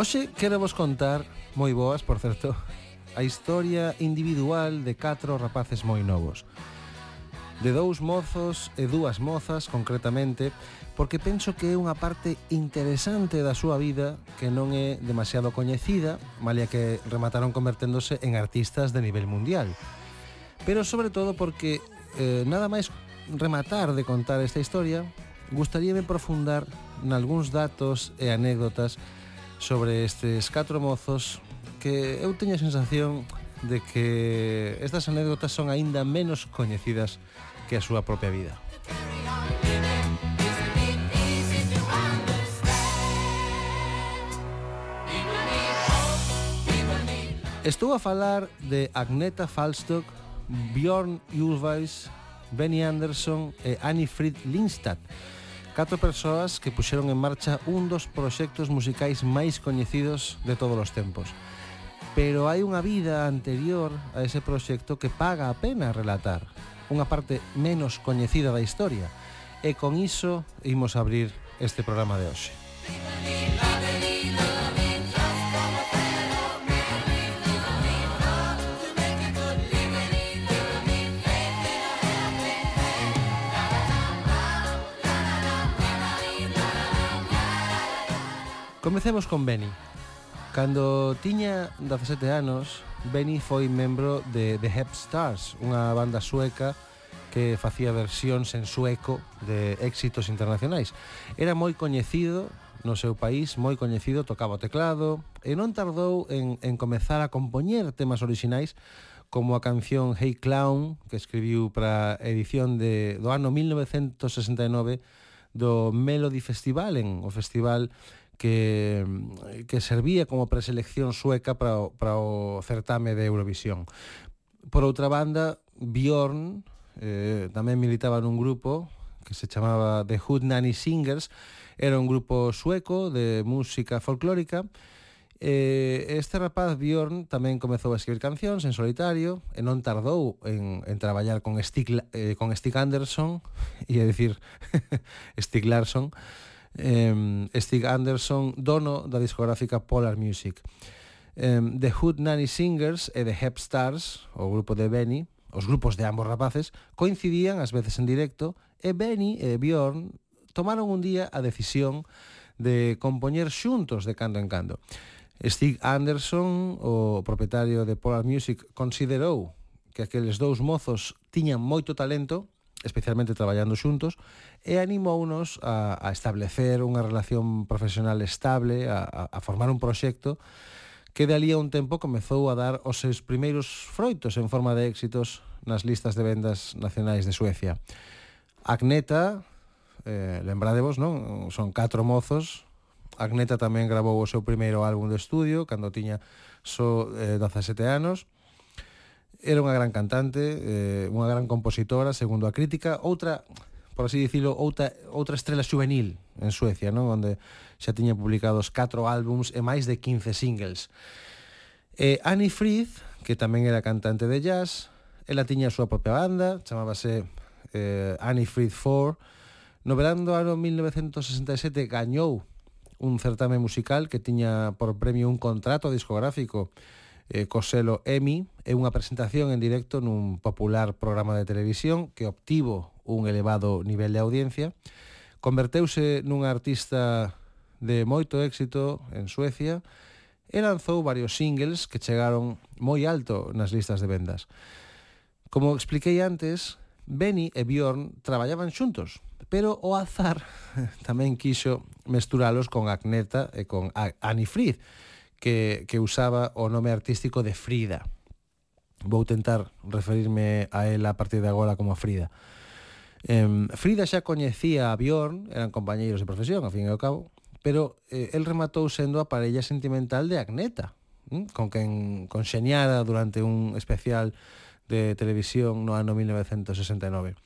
Oxe, quero vos contar, moi boas, por certo, a historia individual de catro rapaces moi novos. De dous mozos e dúas mozas, concretamente, porque penso que é unha parte interesante da súa vida que non é demasiado coñecida, malia que remataron converténdose en artistas de nivel mundial. Pero sobre todo porque eh, nada máis rematar de contar esta historia, gustaríame profundar nalgúns datos e anécdotas sobre estes catro mozos que eu teño a sensación de que estas anécdotas son aínda menos coñecidas que a súa propia vida. Estou a falar de Agneta Falstock, Bjorn Ulvaeus, Benny Anderson e Annie Fried Lindstad catro persoas que puxeron en marcha un dos proxectos musicais máis coñecidos de todos os tempos. Pero hai unha vida anterior a ese proxecto que paga a pena relatar, unha parte menos coñecida da historia. E con iso imos abrir este programa de hoxe. Viva, viva. Comecemos con Benny. Cando tiña 17 anos, Benny foi membro de The Hep Stars, unha banda sueca que facía versións en sueco de éxitos internacionais. Era moi coñecido no seu país, moi coñecido, tocaba o teclado e non tardou en, en comezar a compoñer temas orixinais como a canción Hey Clown que escribiu para a edición de, do ano 1969 do Melody Festival en o festival que, que servía como preselección sueca para o, para o certame de Eurovisión. Por outra banda, Bjorn eh, tamén militaba nun grupo que se chamaba The Hood Nanny Singers, era un grupo sueco de música folclórica, Eh, este rapaz Bjorn tamén comezou a escribir cancións en solitario e non tardou en, en traballar con Stig, eh, con Stig Anderson e a decir Stig Larsson eh, Stig Anderson, dono da discográfica Polar Music. Eh, the Hood Nanny Singers e The Hep Stars, o grupo de Benny, os grupos de ambos rapaces, coincidían ás veces en directo e Benny e Bjorn tomaron un día a decisión de compoñer xuntos de cando en cando. Stig Anderson, o propietario de Polar Music, considerou que aqueles dous mozos tiñan moito talento especialmente traballando xuntos, e animounos a, a establecer unha relación profesional estable, a, a formar un proxecto que de ali a un tempo comezou a dar os seus primeiros froitos en forma de éxitos nas listas de vendas nacionais de Suecia. Agneta, eh, lembrádevos, non? Son catro mozos, Agneta tamén grabou o seu primeiro álbum de estudio cando tiña só so, eh, 17 anos, Era unha gran cantante, eh, unha gran compositora, segundo a crítica, outra, por así dicilo, outra, outra estrela juvenil en Suecia, non? onde xa tiña publicados 4 álbums e máis de 15 singles. E Annie Frith, que tamén era cantante de jazz, ela tiña a súa propia banda, chamábase eh, Annie Frith 4. No verán do ano 1967 gañou un certame musical que tiña por premio un contrato discográfico eh, Coselo Emi é unha presentación en directo nun popular programa de televisión que obtivo un elevado nivel de audiencia. Converteuse nunha artista de moito éxito en Suecia e lanzou varios singles que chegaron moi alto nas listas de vendas. Como expliquei antes, Benny e Bjorn traballaban xuntos, pero o azar tamén quixo mesturalos con Agneta e con Annie Fried, que, que usaba o nome artístico de Frida. Vou tentar referirme a ela a partir de agora como a Frida. Eh, Frida xa coñecía a Bjorn, eran compañeiros de profesión, ao fin e ao cabo, pero eh, el rematou sendo a parella sentimental de Agneta, ¿eh? con quen conxeñara durante un especial de televisión no ano 1969.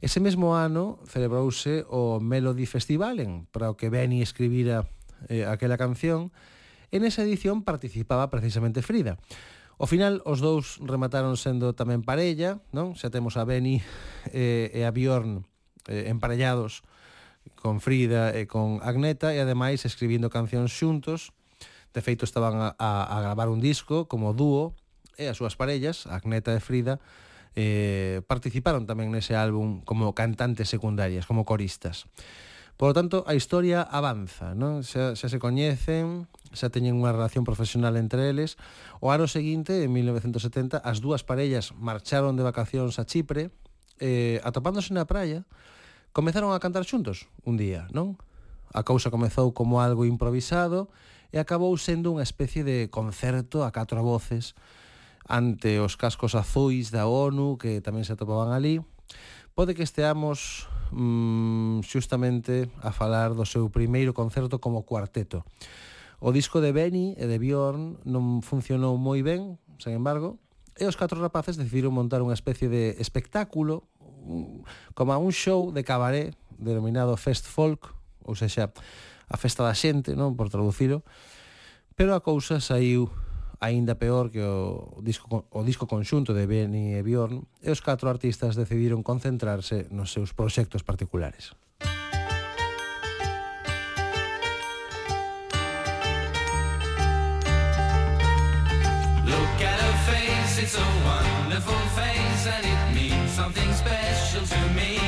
Ese mesmo ano celebrouse o Melody Festivalen, para o que Benny escribira eh, aquela canción, En esa edición participaba precisamente Frida. Ao final, os dous remataron sendo tamén parella, non? Xa temos a Beni eh, e a Bjorn eh, emparellados con Frida e con Agneta e ademais escribindo cancións xuntos. De feito, estaban a, a, a gravar un disco como dúo e as súas parellas, Agneta e Frida, eh, participaron tamén nese álbum como cantantes secundarias, como coristas. Por lo tanto, a historia avanza, non? Xa, xa se coñecen, xa teñen unha relación profesional entre eles. O ano seguinte, en 1970, as dúas parellas marcharon de vacacións a Chipre, eh, atopándose na praia, comezaron a cantar xuntos un día, non? A cousa comezou como algo improvisado e acabou sendo unha especie de concerto a catro voces ante os cascos azuis da ONU que tamén se atopaban ali. Pode que esteamos mm, xustamente a falar do seu primeiro concerto como cuarteto. O disco de Benny e de Bjorn non funcionou moi ben, sen embargo, e os catro rapaces decidiron montar unha especie de espectáculo como a un show de cabaré denominado Fest Folk, ou seja, a festa da xente, non por traducilo, pero a cousa saiu aínda peor que o disco, o disco conxunto de Benny e Bjorn, e os catro artistas decidiron concentrarse nos seus proxectos particulares. Look at her face, it's a wonderful face and it means something special to me.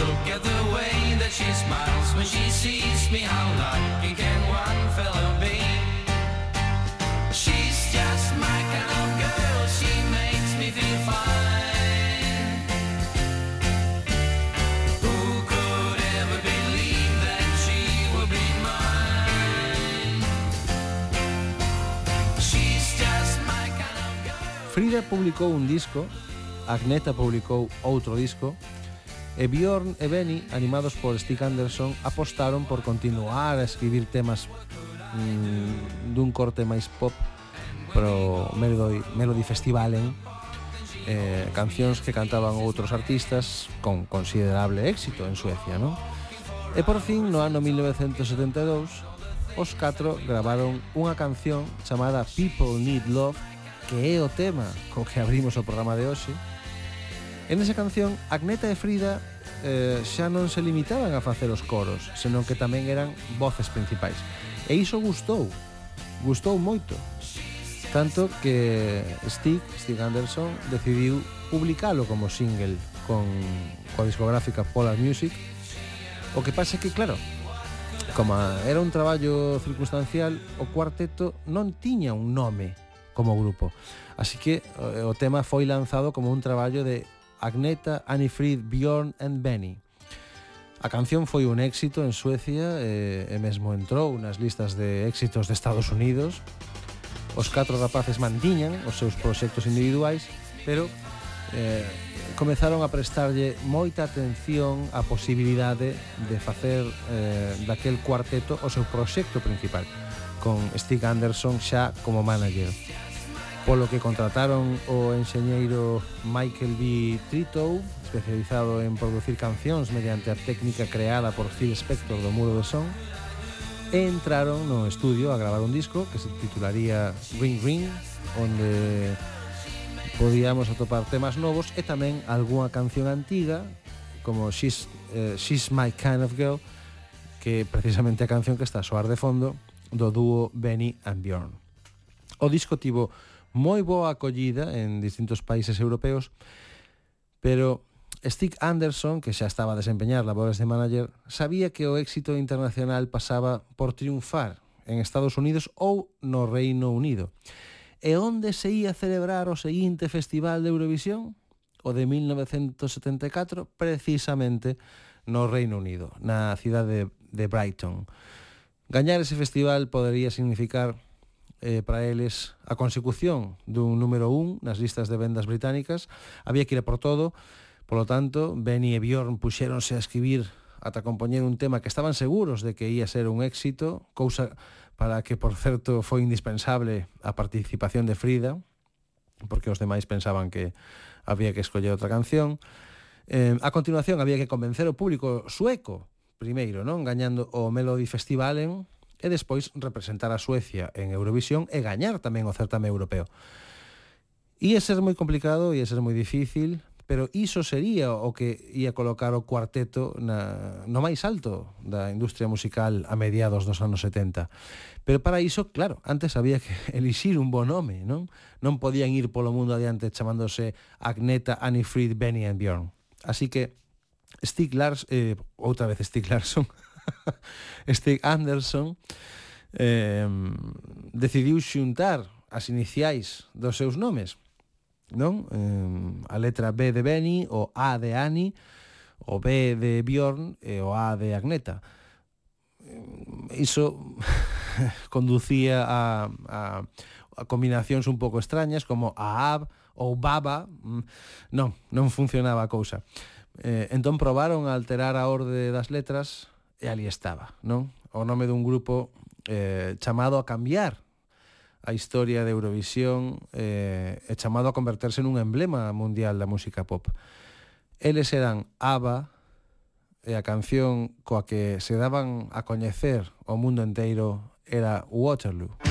Look at the way that she smiles when she sees me, how lucky can Ira publicou un disco, Agneta publicou outro disco, e Bjorn e Benny, animados por Stig Anderson, apostaron por continuar a escribir temas mm, dun corte máis pop pro Melody, Melody Festivalen, eh, cancións que cantaban outros artistas con considerable éxito en Suecia, non? E por fin, no ano 1972, os catro gravaron unha canción chamada People Need Love que é o tema co que abrimos o programa de hoxe, en esa canción Agneta e Frida eh, xa non se limitaban a facer os coros, senón que tamén eran voces principais. E iso gustou, gustou moito. Tanto que Stig, Stig Anderson, decidiu publicalo como single con coa discográfica Polar Music. O que pasa é que, claro, como era un traballo circunstancial, o cuarteto non tiña un nome como grupo. Así que eh, o tema foi lanzado como un traballo de Agneta, Anifrid, Bjorn and Benny. A canción foi un éxito en Suecia e, e mesmo entrou nas listas de éxitos de Estados Unidos. Os catro rapaces mantiñan os seus proxectos individuais, pero eh, comezaron a prestarlle moita atención á posibilidade de facer eh, daquel cuarteto o seu proxecto principal, con Stig Anderson xa como manager polo que contrataron o enxeñeiro Michael B. Tritow, especializado en producir cancións mediante a técnica creada por Phil Spector do Muro de Son, e entraron no estudio a gravar un disco que se titularía Ring Ring, onde podíamos atopar temas novos e tamén algunha canción antiga como She's, uh, She's My Kind of Girl, que precisamente a canción que está a soar de fondo do dúo Benny and Bjorn. O disco tivo moi boa acollida en distintos países europeos, pero Stig Anderson, que xa estaba a desempeñar labores de manager, sabía que o éxito internacional pasaba por triunfar en Estados Unidos ou no Reino Unido. E onde se ia celebrar o seguinte festival de Eurovisión? O de 1974, precisamente no Reino Unido, na cidade de, de Brighton. Gañar ese festival podería significar eh, para eles a consecución dun número 1 nas listas de vendas británicas, había que ir por todo, polo tanto, Benny e Bjorn puxéronse a escribir ata compoñer un tema que estaban seguros de que ia ser un éxito, cousa para que, por certo, foi indispensable a participación de Frida, porque os demais pensaban que había que escoller outra canción. Eh, a continuación había que convencer o público sueco primeiro, non? Gañando o Melody Festivalen e despois representar a Suecia en Eurovisión e gañar tamén o certame europeo. Ia ser moi complicado, ia ser moi difícil, pero iso sería o que ia colocar o cuarteto na, no máis alto da industria musical a mediados dos anos 70. Pero para iso, claro, antes había que elixir un bon nome, non? Non podían ir polo mundo adiante chamándose Agneta, Annie Fried, Benny and Bjorn. Así que Stig Lars, eh, outra vez Stig Larsson, Stig Anderson eh, decidiu xuntar as iniciais dos seus nomes non? Eh, a letra B de Benny, o A de Annie o B de Bjorn e o A de Agneta. Iso conducía a, a, a combinacións un pouco extrañas como Aab ou Baba. Mm, non, non funcionaba a cousa. Eh, entón probaron a alterar a orde das letras e ali estaba, non? O nome dun grupo eh, chamado a cambiar a historia de Eurovisión eh, e chamado a converterse nun emblema mundial da música pop. Eles eran ABBA e a canción coa que se daban a coñecer o mundo enteiro era Waterloo.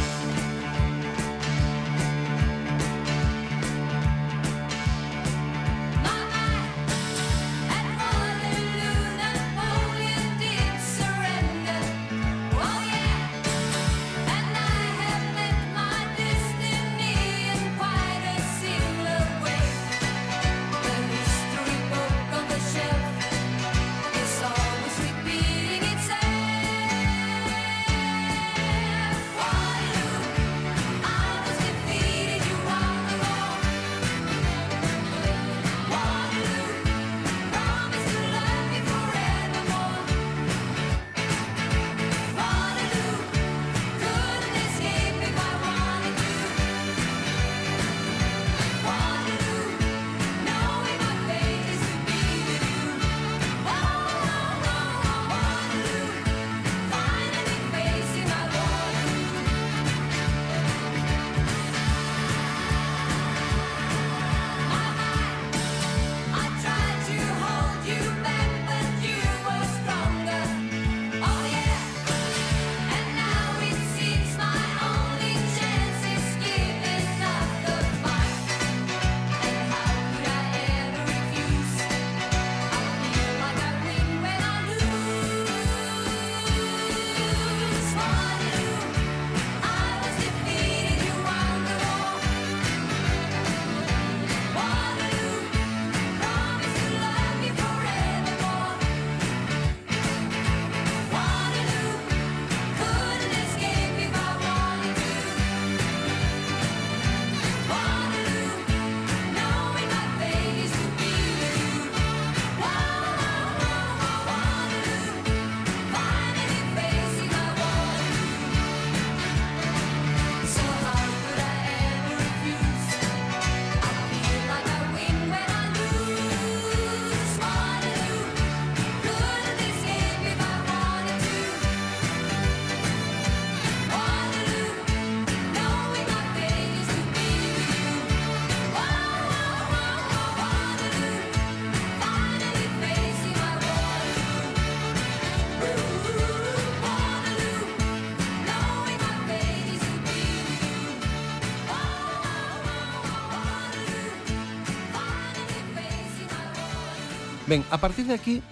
Ben, a partir de aquí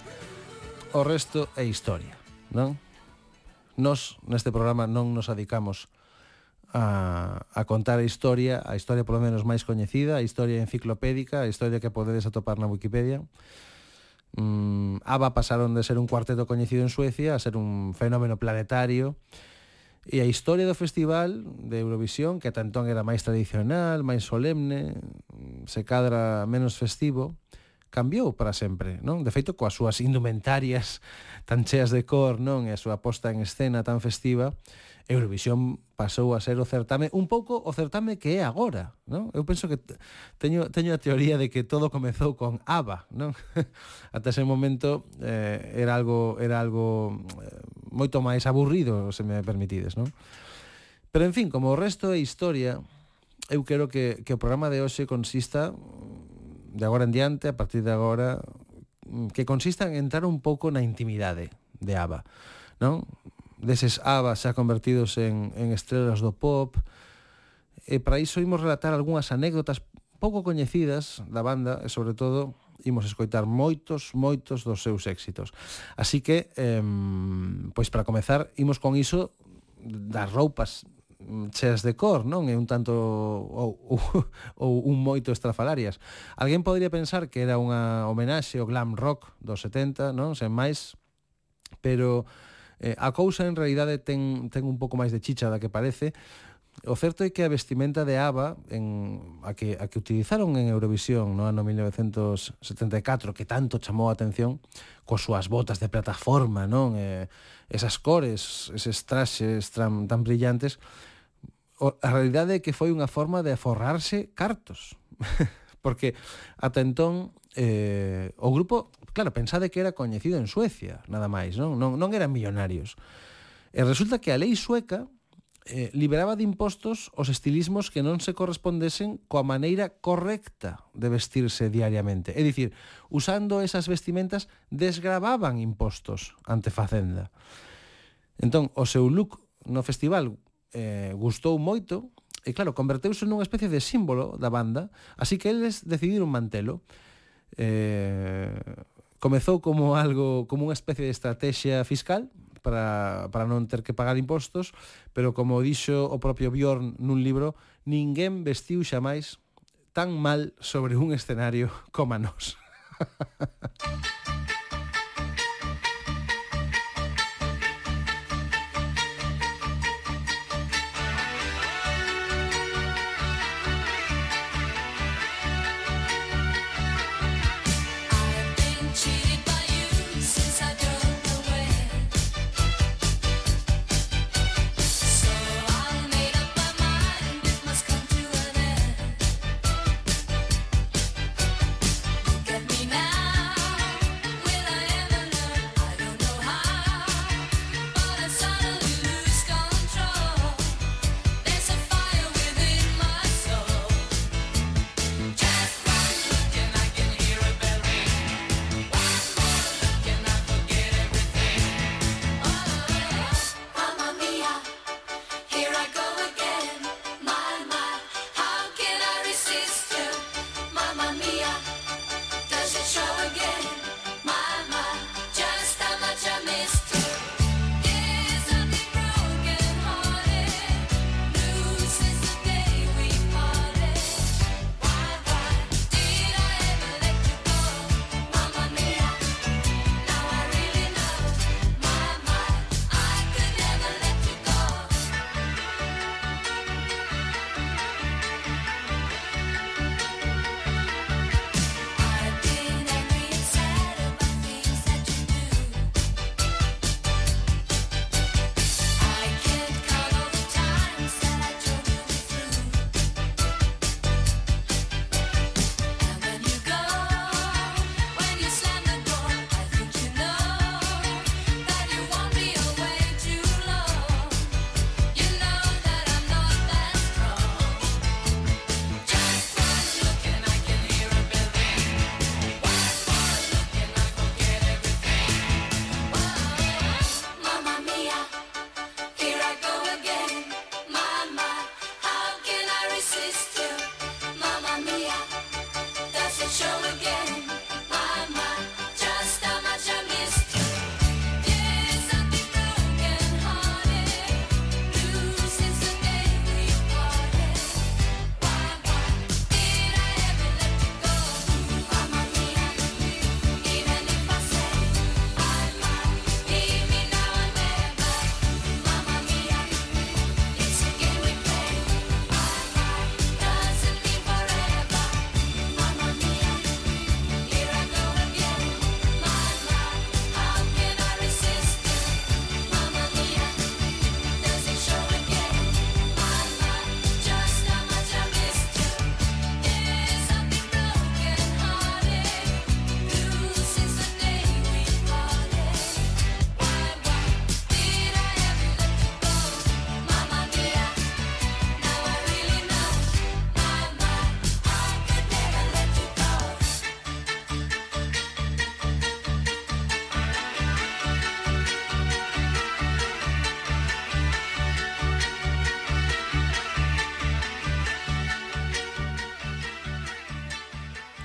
o resto é historia, non? Nos neste programa non nos adicamos a, a contar a historia, a historia polo menos máis coñecida, a historia enciclopédica, a historia que podedes atopar na Wikipedia. Mm, ABBA pasaron de ser un cuarteto coñecido en Suecia a ser un fenómeno planetario e a historia do festival de Eurovisión, que tantón era máis tradicional, máis solemne, se cadra menos festivo, cambiou para sempre, non? De feito, coas súas indumentarias tan cheas de cor, non? E a súa posta en escena tan festiva, Eurovisión pasou a ser o certame, un pouco o certame que é agora, non? Eu penso que teño, teño a teoría de que todo comezou con ABBA, non? Ata ese momento eh, era algo, era algo eh, moito máis aburrido, se me permitides, non? Pero, en fin, como o resto é historia, eu quero que, que o programa de hoxe consista de agora en diante, a partir de agora, mm, que consista en entrar un pouco na intimidade de ABBA, non? Deses ABBA xa convertidos en, en estrelas do pop, e para iso imos relatar algunhas anécdotas pouco coñecidas da banda e sobre todo imos escoitar moitos, moitos dos seus éxitos. Así que, eh, pois para comezar, imos con iso das roupas Mm, cheas de cor, non? É un tanto ou, ou, ou un moito estrafalarias. Alguén podría pensar que era unha homenaxe ao glam rock dos 70, non? Sen máis, pero eh, a cousa en realidade ten, ten un pouco máis de chicha da que parece, O certo é que a vestimenta de Ava en, a, que, a que utilizaron en Eurovisión no ano 1974 que tanto chamou a atención coas súas botas de plataforma non eh, esas cores, eses traxes tan, tan brillantes a realidade é que foi unha forma de aforrarse cartos. Porque ata entón eh, o grupo, claro, pensade que era coñecido en Suecia, nada máis, non, non, non eran millonarios. E resulta que a lei sueca eh, liberaba de impostos os estilismos que non se correspondesen coa maneira correcta de vestirse diariamente. É dicir, usando esas vestimentas desgravaban impostos ante Facenda. Entón, o seu look no festival eh, gustou moito e claro, converteuse nunha especie de símbolo da banda, así que eles decidiron mantelo. Eh, comezou como algo como unha especie de estrategia fiscal para, para non ter que pagar impostos, pero como dixo o propio Bjorn nun libro, ninguén vestiu xa máis tan mal sobre un escenario como a nós.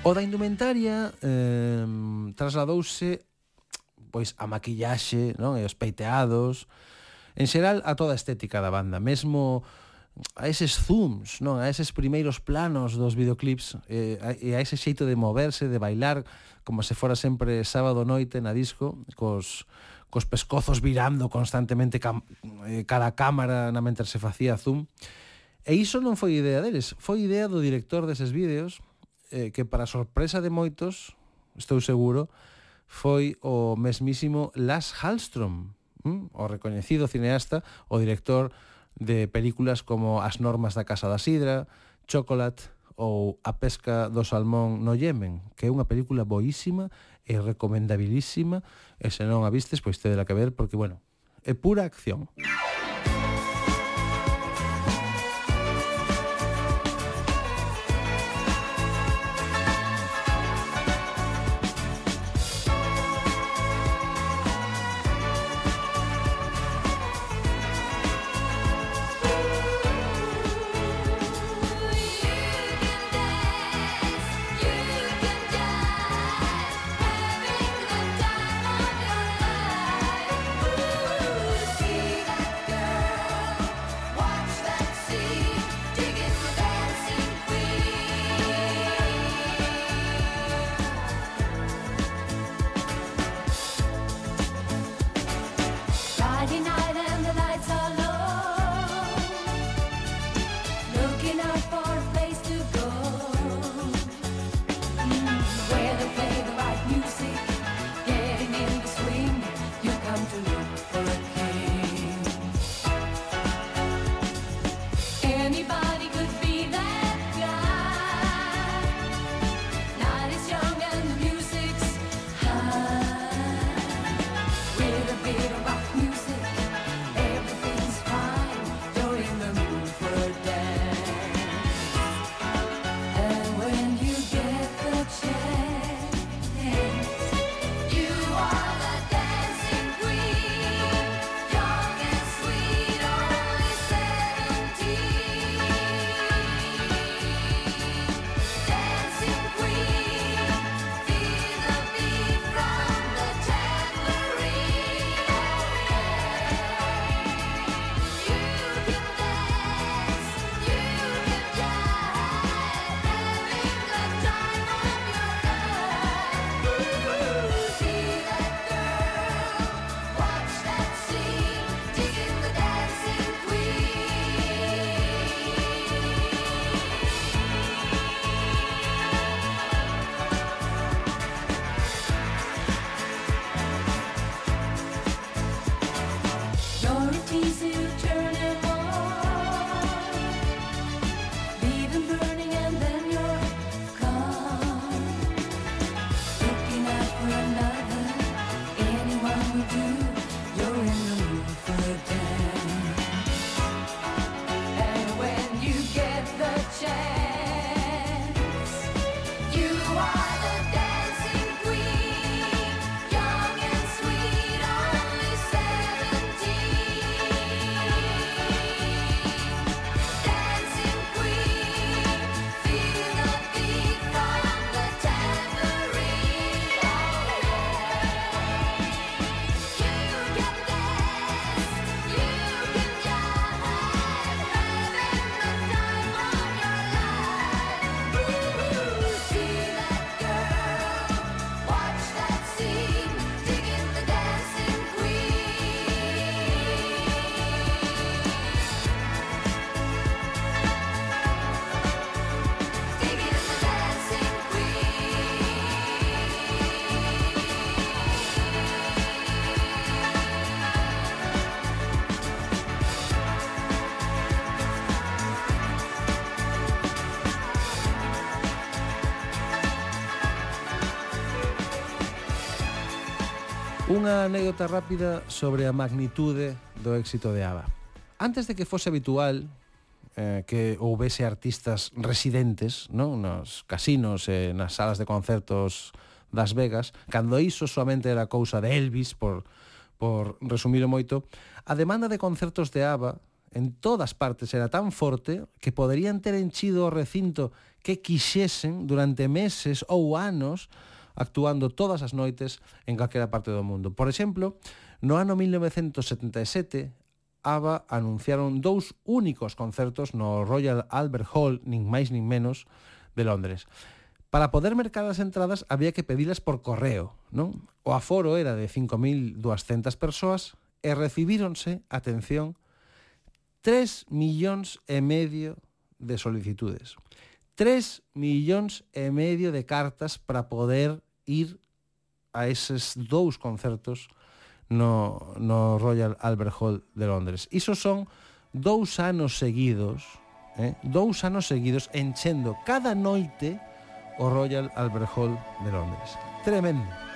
O da indumentaria eh, trasladouse pois a maquillaxe, non? E os peiteados, en xeral a toda a estética da banda, mesmo a eses zooms, non, a eses primeiros planos dos videoclips eh, a, e a ese xeito de moverse, de bailar como se fora sempre sábado noite na disco cos, cos pescozos virando constantemente cam, eh, cada cámara na mentre se facía zoom. E iso non foi idea deles. Foi idea do director deses vídeos eh, que para sorpresa de moitos, estou seguro, foi o mesmísimo Lars Hallström, hm? o recoñecido cineasta, o director de películas como As normas da Casa da Sidra, Chocolate ou A pesca do salmón no Yemen, que é unha película boísima e recomendabilísima, e se non a vistes, pois tedela que ver, porque, bueno, é pura acción. Unha anécdota rápida sobre a magnitude do éxito de ABBA. Antes de que fose habitual eh, que houvese artistas residentes non nos casinos e eh, nas salas de concertos das Vegas, cando iso somente era cousa de Elvis, por, por resumilo moito, a demanda de concertos de ABBA en todas partes era tan forte que poderían ter enchido o recinto que quixesen durante meses ou anos actuando todas as noites en calquera parte do mundo. Por exemplo, no ano 1977 ABBA anunciaron dous únicos concertos no Royal Albert Hall, nin máis nin menos, de Londres. Para poder mercar as entradas había que pedilas por correo, non? O aforo era de 5.200 persoas e recibíronse, atención, 3 millóns e medio de solicitudes. 3 millóns e medio de cartas para poder ir a eses dous concertos no, no Royal Albert Hall de Londres. Iso son dous anos seguidos, eh, dous anos seguidos enchendo cada noite o Royal Albert Hall de Londres. Tremendo.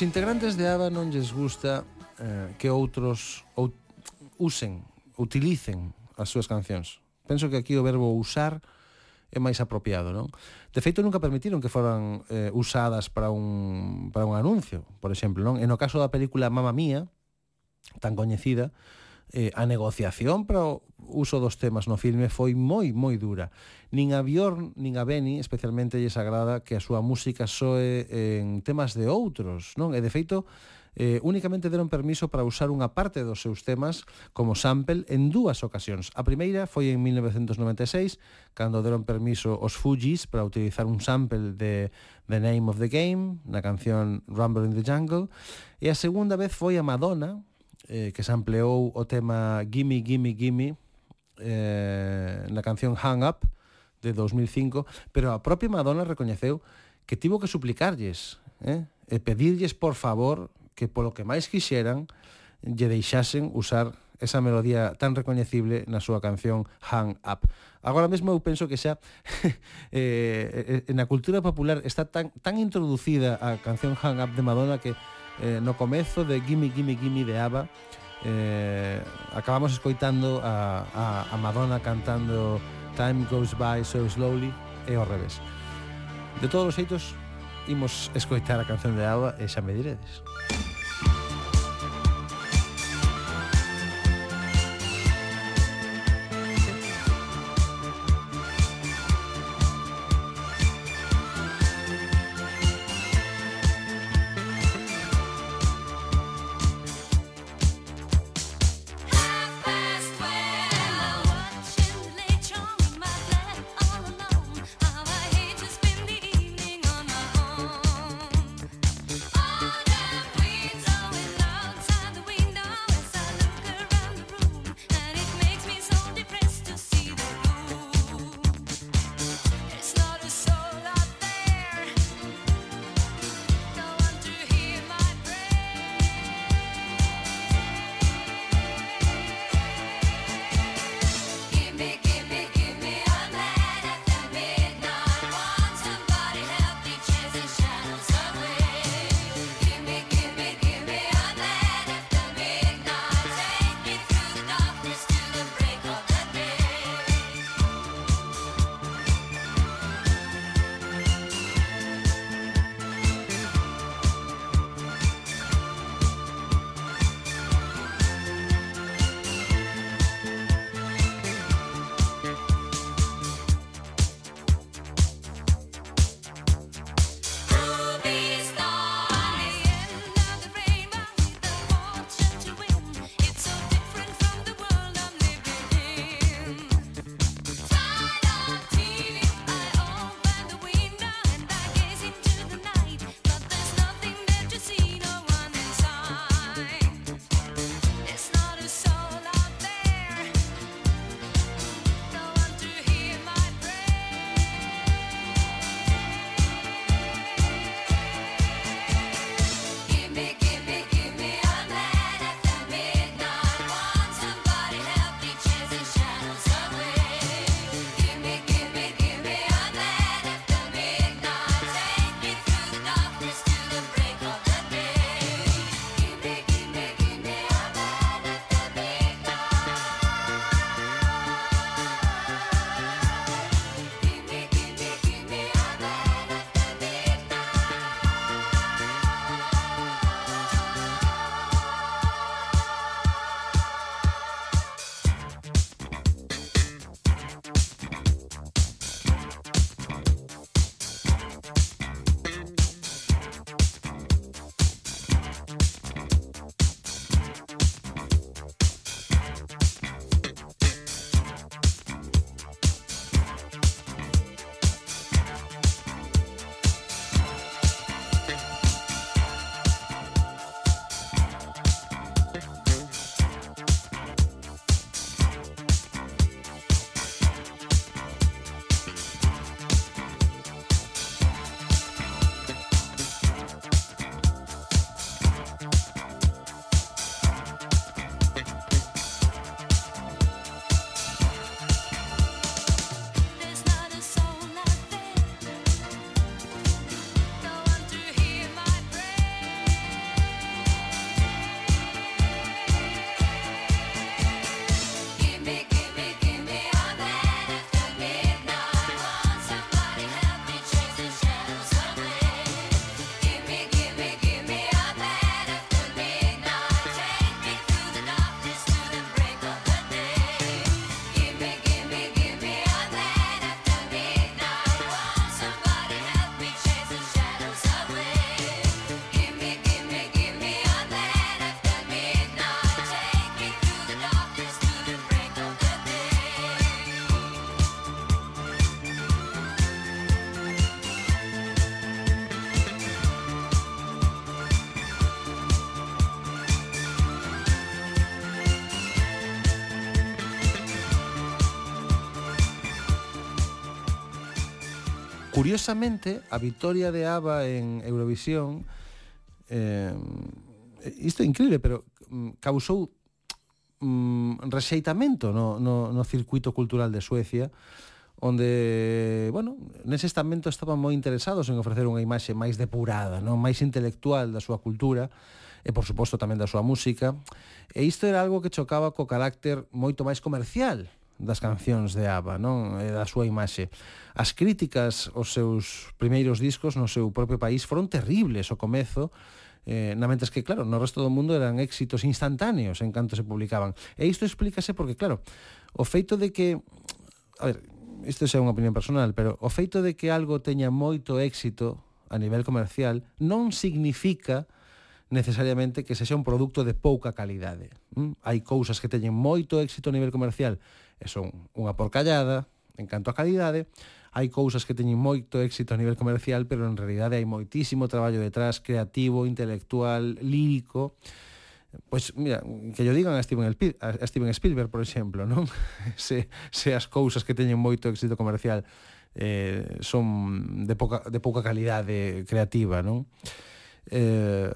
Os integrantes de ABBA non lles gusta eh, que outros ou, usen, utilicen as súas cancións. Penso que aquí o verbo usar é máis apropiado, non? De feito, nunca permitiron que foran eh, usadas para un, para un anuncio, por exemplo, non? E no caso da película Mamma Mía, tan coñecida, eh, a negociación para o uso dos temas no filme foi moi moi dura. Nin a Bjorn nin a Benny especialmente lle agrada que a súa música soe en temas de outros, non? E de feito eh, únicamente deron permiso para usar unha parte dos seus temas como sample en dúas ocasións. A primeira foi en 1996, cando deron permiso os Fugees para utilizar un sample de The Name of the Game, na canción Rumble in the Jungle, e a segunda vez foi a Madonna, eh, que se ampliou o tema Gimme, Gimme, Gimme eh, na canción Hang Up de 2005, pero a propia Madonna recoñeceu que tivo que suplicarlles, eh, e pedirlles por favor que polo que máis quixeran lle deixasen usar esa melodía tan recoñecible na súa canción Hang Up. Agora mesmo eu penso que xa eh, eh, eh, na cultura popular está tan, tan introducida a canción Hang Up de Madonna que eh, no comezo de Gimme Gimme Gimme de ABBA eh, acabamos escoitando a, a, a Madonna cantando Time Goes By So Slowly e ao revés. De todos os xeitos imos escoitar a canción de ABBA e xa me diredes. Música Curiosamente, a victoria de ABBA en Eurovisión eh, isto é increíble, pero mm, causou mm, rexeitamento no, no, no circuito cultural de Suecia onde, bueno, nese estamento estaban moi interesados en ofrecer unha imaxe máis depurada, non máis intelectual da súa cultura e, por suposto, tamén da súa música. E isto era algo que chocaba co carácter moito máis comercial das cancións de ABBA, non? E da súa imaxe. As críticas aos seus primeiros discos no seu propio país foron terribles ao comezo, eh, na mentes que, claro, no resto do mundo eran éxitos instantáneos en canto se publicaban. E isto explícase porque, claro, o feito de que... A ver, isto é unha opinión personal, pero o feito de que algo teña moito éxito a nivel comercial non significa necesariamente que sexa un produto de pouca calidade. Mm? Hai cousas que teñen moito éxito a nivel comercial e son unha porcallada en canto a calidade, hai cousas que teñen moito éxito a nivel comercial, pero en realidade hai moitísimo traballo detrás creativo, intelectual, lírico, Pois, mira, que yo digan a Steven, Spielberg, a Steven Spielberg, por exemplo, non? Se, se as cousas que teñen moito éxito comercial eh, son de pouca, de pouca calidade creativa, non? Eh,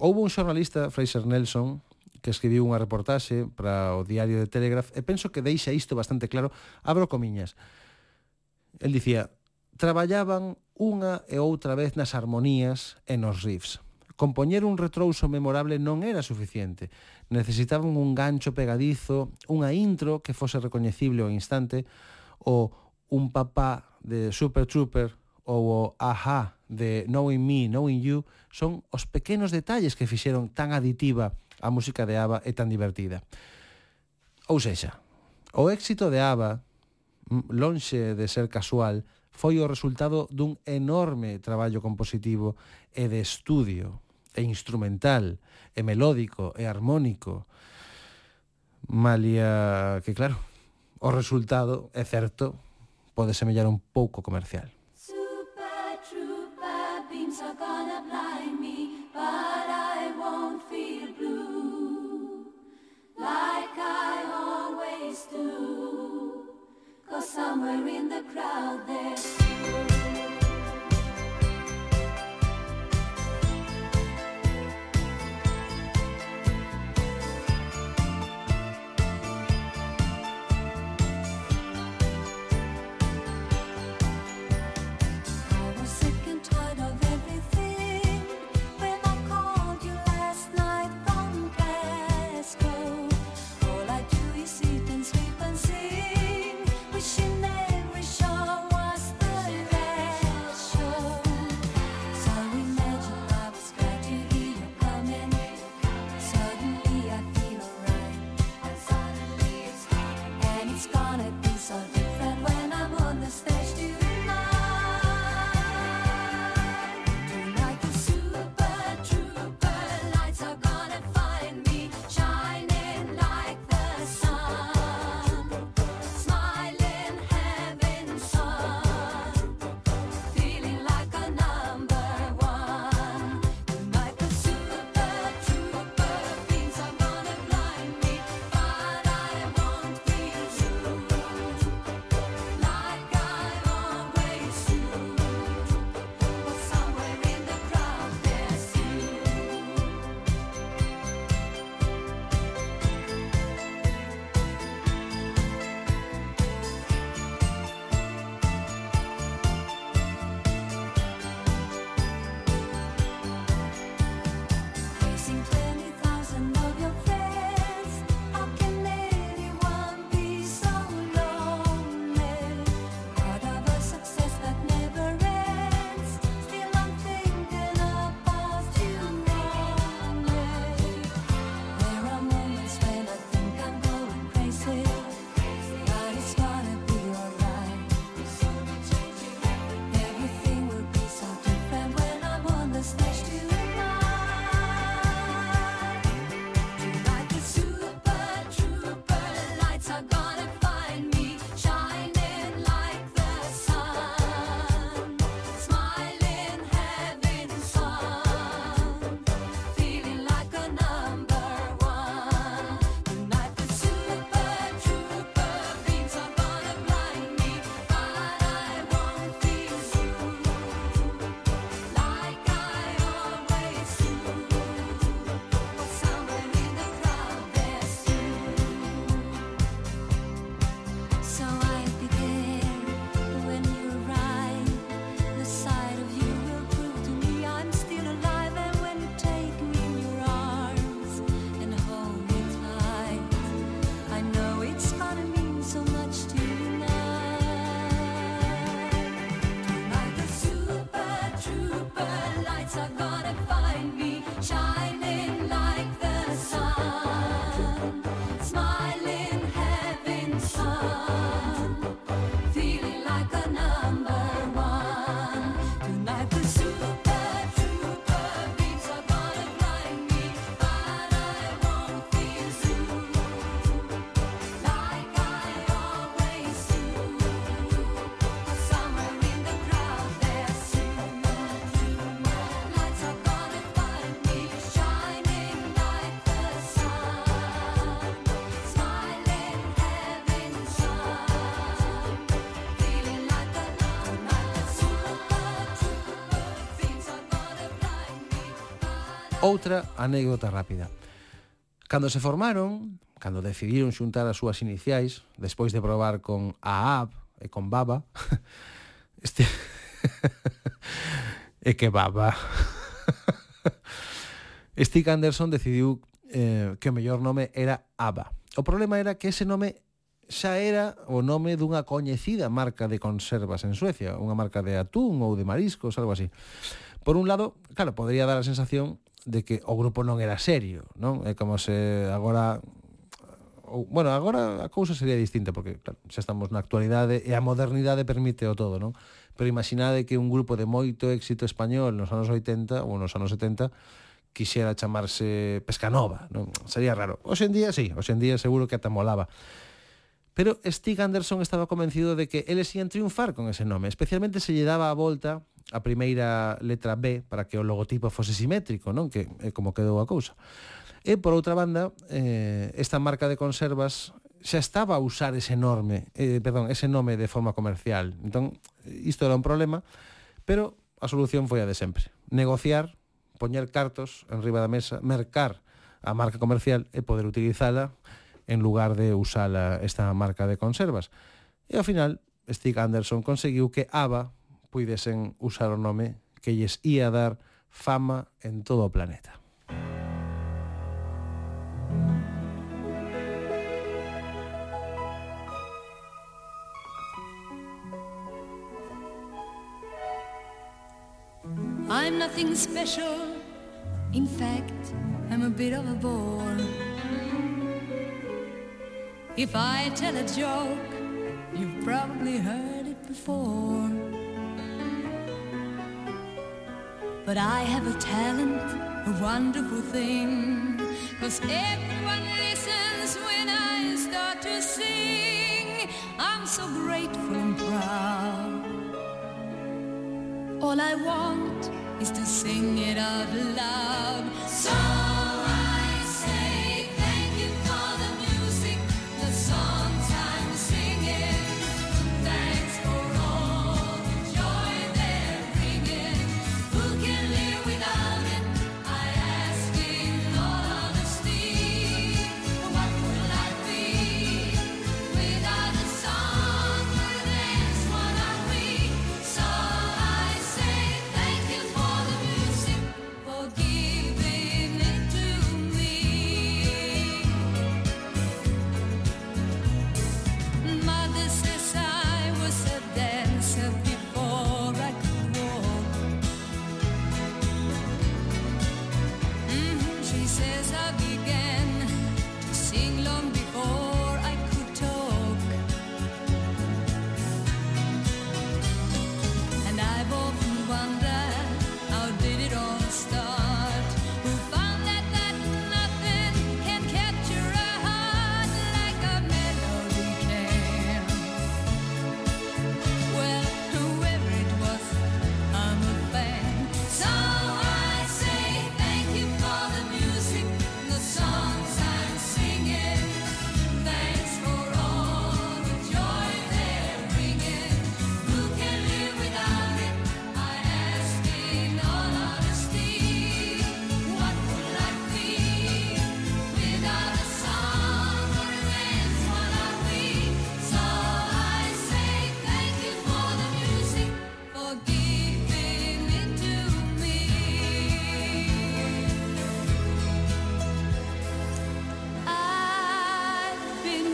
houve un xornalista, Fraser Nelson, que escribiu unha reportaxe para o diario de Telegraph, e penso que deixa isto bastante claro, abro comiñas. El dicía, traballaban unha e outra vez nas armonías e nos riffs. Compoñer un retrouso memorable non era suficiente. Necesitaban un gancho pegadizo, unha intro que fose recoñecible ao instante, ou un papá de Super Trooper ou o Aha de Knowing Me, Knowing You, son os pequenos detalles que fixeron tan aditiva a música de ABBA é tan divertida. Ou sexa, o éxito de ABBA, lonxe de ser casual, foi o resultado dun enorme traballo compositivo e de estudio, e instrumental, e melódico, e armónico. Malia que, claro, o resultado, é certo, pode semellar un pouco comercial. Somewhere in the crowd there's Outra anécdota rápida. Cando se formaron, cando decidiron xuntar as súas iniciais, despois de probar con AAB e con Baba, este... e que Baba... Stick Anderson decidiu eh, que o mellor nome era ABBA. O problema era que ese nome xa era o nome dunha coñecida marca de conservas en Suecia, unha marca de atún ou de mariscos, algo así. Por un lado, claro, podría dar a sensación de que o grupo non era serio, non? É como se agora ou, bueno, agora a cousa sería distinta porque claro, xa estamos na actualidade e a modernidade permite o todo, non? Pero imaginade que un grupo de moito éxito español nos anos 80 ou nos anos 70 quixera chamarse Pescanova, non? Sería raro. Hoxe en día, sí, hoxe en día seguro que ata molaba. Pero Stig Anderson estaba convencido de que eles ian triunfar con ese nome, especialmente se lle daba a volta a primeira letra B para que o logotipo fose simétrico, non? Que é como quedou a cousa. E por outra banda, eh, esta marca de conservas xa estaba a usar ese nome, eh, perdón, ese nome de forma comercial. Entón, isto eh, era un problema, pero a solución foi a de sempre. Negociar, poñer cartos en riba da mesa, mercar a marca comercial e poder utilizala en lugar de usar esta marca de conservas. E ao final, Stig Anderson conseguiu que ABBA puidesen usar o nome que lles ia dar fama en todo o planeta. I'm nothing special. In fact, I'm a bit of a bore. If I tell a joke, you've probably heard it before. But I have a talent, a wonderful thing. Cause everyone listens when I start to sing. I'm so grateful and proud. All I want is to sing it out loud. So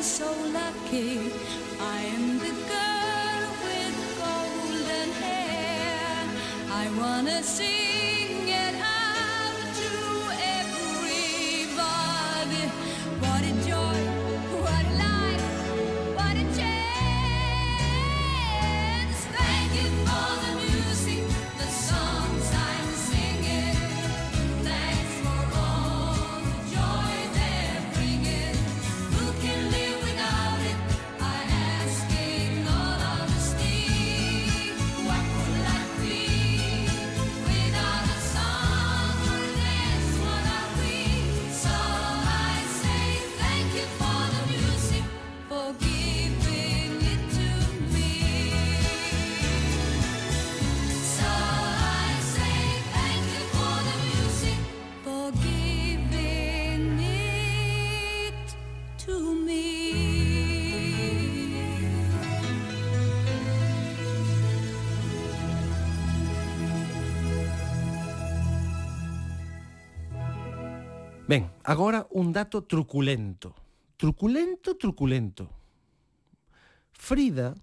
so lucky. I am the girl with golden hair. I wanna sing Agora un dato truculento. Truculento, truculento. Frida,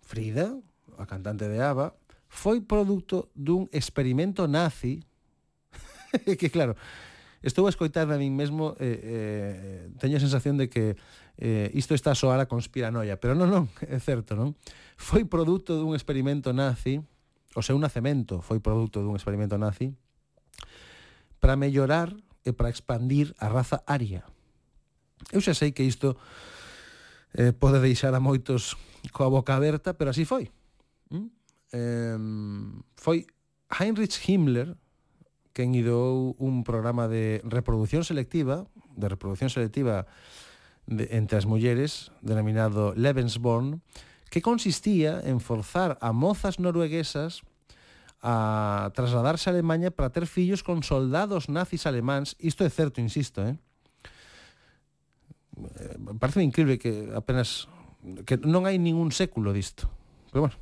Frida, a cantante de ABBA, foi produto dun experimento nazi que claro, estou a escoitar a min mesmo eh, eh, teño a sensación de que eh, isto está a soar a conspiranoia, pero non, non, é certo, non? Foi produto dun experimento nazi, o seu nacemento foi produto dun experimento nazi para mellorar e para expandir a raza aria. Eu xa sei que isto eh, pode deixar a moitos coa boca aberta, pero así foi. Mm? Eh, foi Heinrich Himmler quen ideou un programa de reproducción selectiva, de reproducción selectiva de, entre as mulleres, denominado Lebensborn, que consistía en forzar a mozas norueguesas a trasladarse a Alemanha para ter fillos con soldados nazis alemáns. Isto é certo, insisto, eh? eh Parece increíble que apenas que non hai ningún século disto. Pero bueno,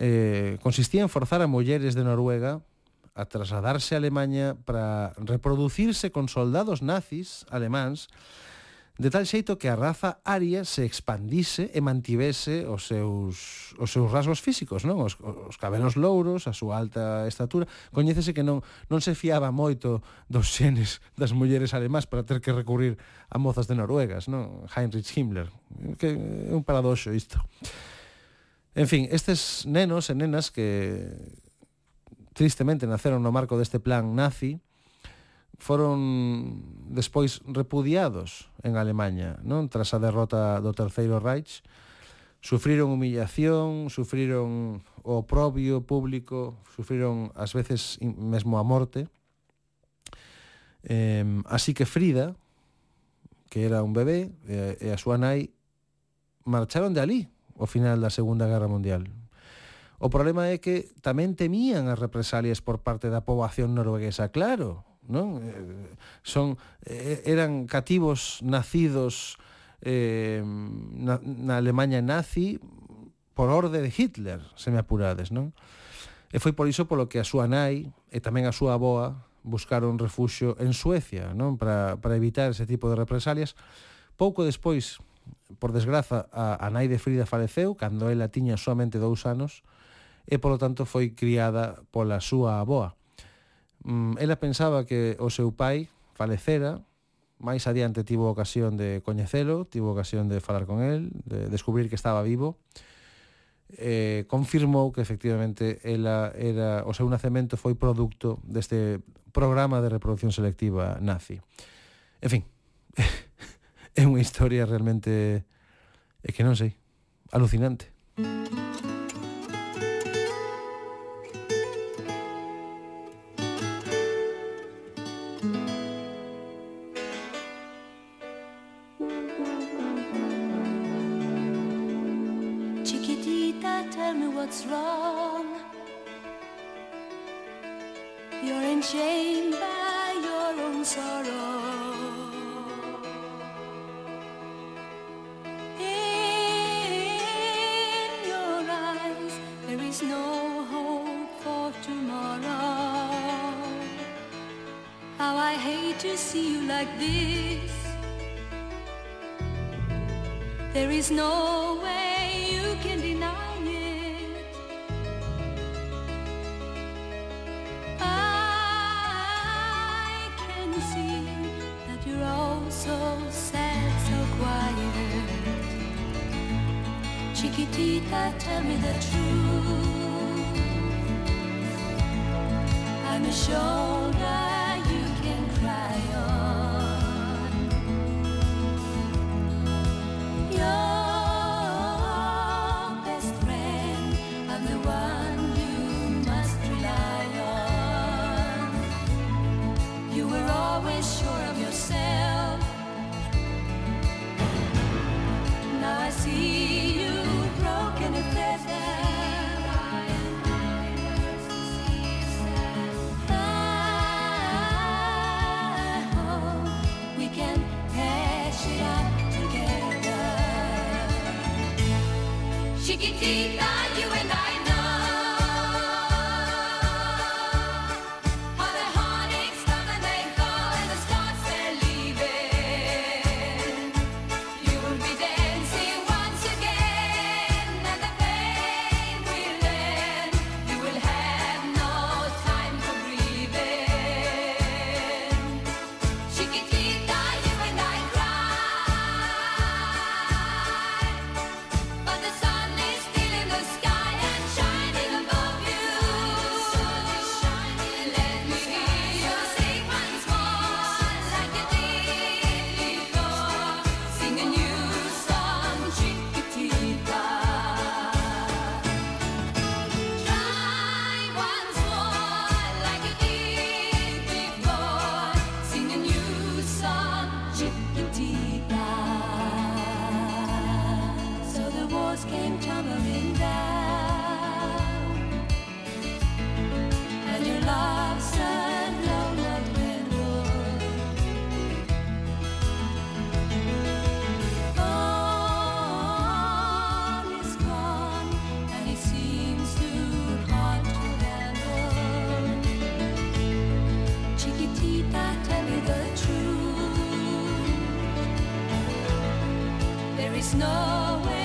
eh, consistía en forzar a mulleres de Noruega a trasladarse a Alemanha para reproducirse con soldados nazis alemáns de tal xeito que a raza aria se expandise e mantivese os seus, os seus rasgos físicos, non? Os, os cabelos louros, a súa alta estatura. Coñécese que non, non se fiaba moito dos xenes das mulleres alemás para ter que recurrir a mozas de Noruegas, non? Heinrich Himmler. Que é un paradoxo isto. En fin, estes nenos e nenas que tristemente naceron no marco deste plan nazi, foron despois repudiados en Alemanha, non? Tras a derrota do Terceiro Reich, sufriron humillación, sufriron o propio público, sufriron ás veces mesmo a morte. Eh, así que Frida, que era un bebé, e a súa nai marcharon de ali ao final da Segunda Guerra Mundial. O problema é que tamén temían as represalias por parte da poboación norueguesa, claro, non? Eh, son eh, eran cativos nacidos eh, na, na Alemanha nazi por orde de Hitler, se me apurades, non? E foi por iso polo que a súa nai e tamén a súa aboa buscaron refuxio en Suecia, non? Para, para evitar ese tipo de represalias. Pouco despois, por desgraza, a, a nai de Frida faleceu cando ela tiña somente dous anos e, polo tanto, foi criada pola súa aboa Mm, ela pensaba que o seu pai falecera, máis adiante tivo ocasión de coñecelo, tivo ocasión de falar con el, de descubrir que estaba vivo. Eh, confirmou que efectivamente ela era o seu nacemento foi produto deste programa de reproducción selectiva nazi. En fin, é unha historia realmente é que non sei, alucinante. Música There's no way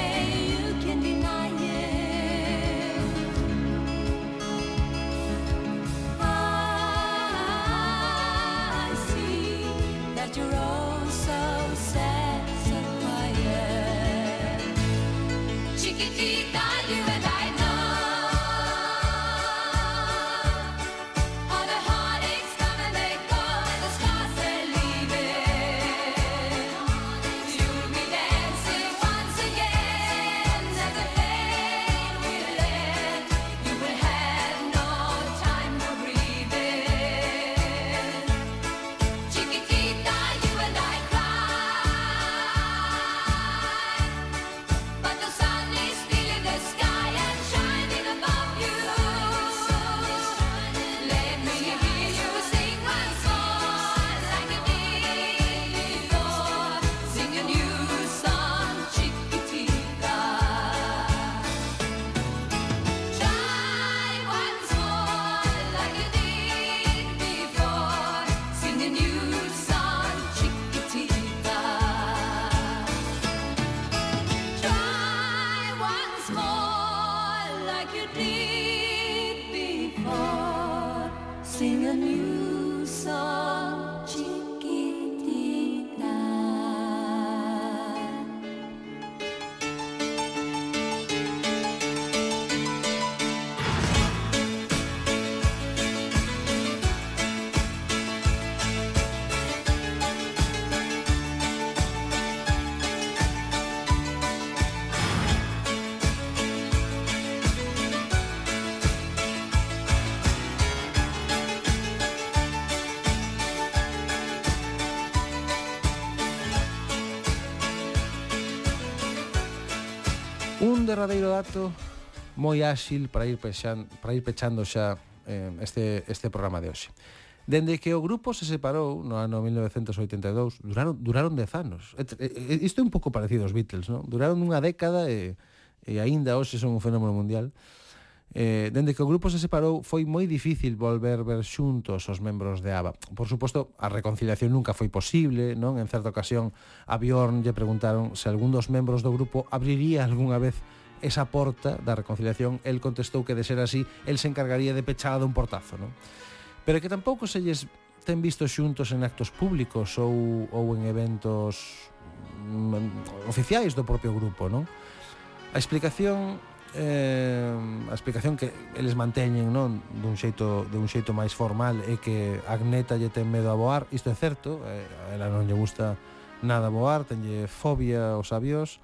derradeiro dato moi áxil para ir pechando, para ir pechando xa eh, este, este programa de hoxe. Dende que o grupo se separou no ano 1982, duraron, duraron dez anos. Isto é un pouco parecido aos Beatles, non? Duraron unha década e, e aínda hoxe son un fenómeno mundial. Eh, dende que o grupo se separou foi moi difícil volver ver xuntos os membros de ABBA. Por suposto, a reconciliación nunca foi posible, non? En certa ocasión a Bjorn lle preguntaron se algún dos membros do grupo abriría algunha vez esa porta da reconciliación, el contestou que de ser así, el se encargaría de pechada dun portazo, non? Pero que tampouco se lles ten visto xuntos en actos públicos ou, ou en eventos mm, oficiais do propio grupo, non? A explicación eh, a explicación que eles manteñen non dun xeito de un xeito máis formal é que Agneta lle ten medo a voar, isto é certo, eh, a ela non lle gusta nada voar, tenlle fobia aos avións,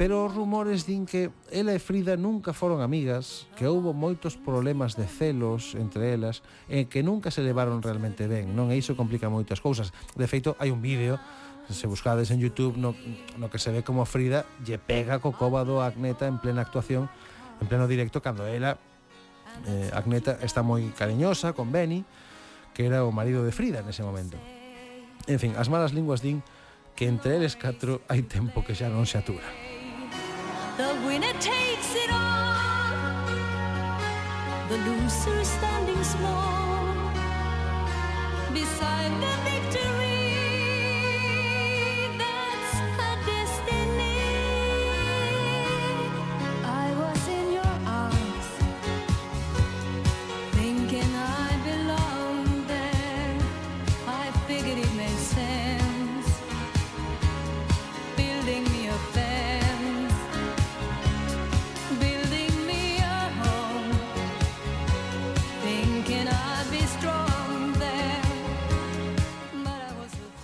Pero os rumores din que ela e Frida nunca foron amigas, que houbo moitos problemas de celos entre elas e que nunca se levaron realmente ben. Non e iso complica moitas cousas. De feito, hai un vídeo se buscades en Youtube no, no que se ve como Frida lle pega co cóbado a Agneta en plena actuación en pleno directo cando ela eh, Agneta está moi cariñosa con Benny que era o marido de Frida nese momento en fin, as malas linguas din que entre eles catro hai tempo que xa non se atura The winner takes it all. The loser is standing small beside the victory.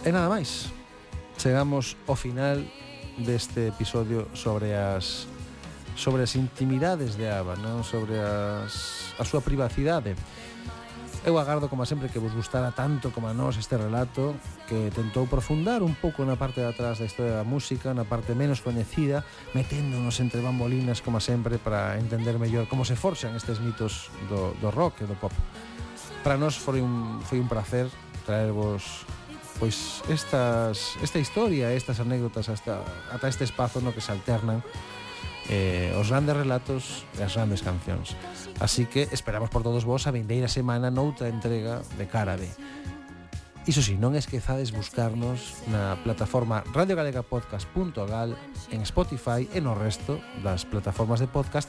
E nada máis. Chegamos ao final deste episodio sobre as sobre as intimidades de Ava, non sobre as, a súa privacidade. Eu agardo, como sempre, que vos gustara tanto como a nós este relato que tentou profundar un pouco na parte de atrás da historia da música, na parte menos coñecida, meténdonos entre bambolinas, como sempre, para entender mellor como se forxan estes mitos do, do rock e do pop. Para nós foi un, foi un placer traervos pois estas esta historia, estas anécdotas hasta ata este espazo no que se alternan eh, os grandes relatos e as grandes cancións. Así que esperamos por todos vos a vindeira semana noutra entrega de Carabe. Iso si, non esquezades buscarnos na plataforma radiogalegapodcast.gal en Spotify e no resto das plataformas de podcast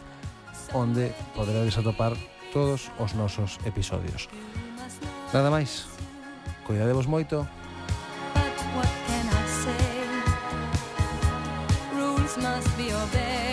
onde poderedes atopar todos os nosos episodios. Nada máis. Cuidadevos moito. What can I say? Rules must be obeyed.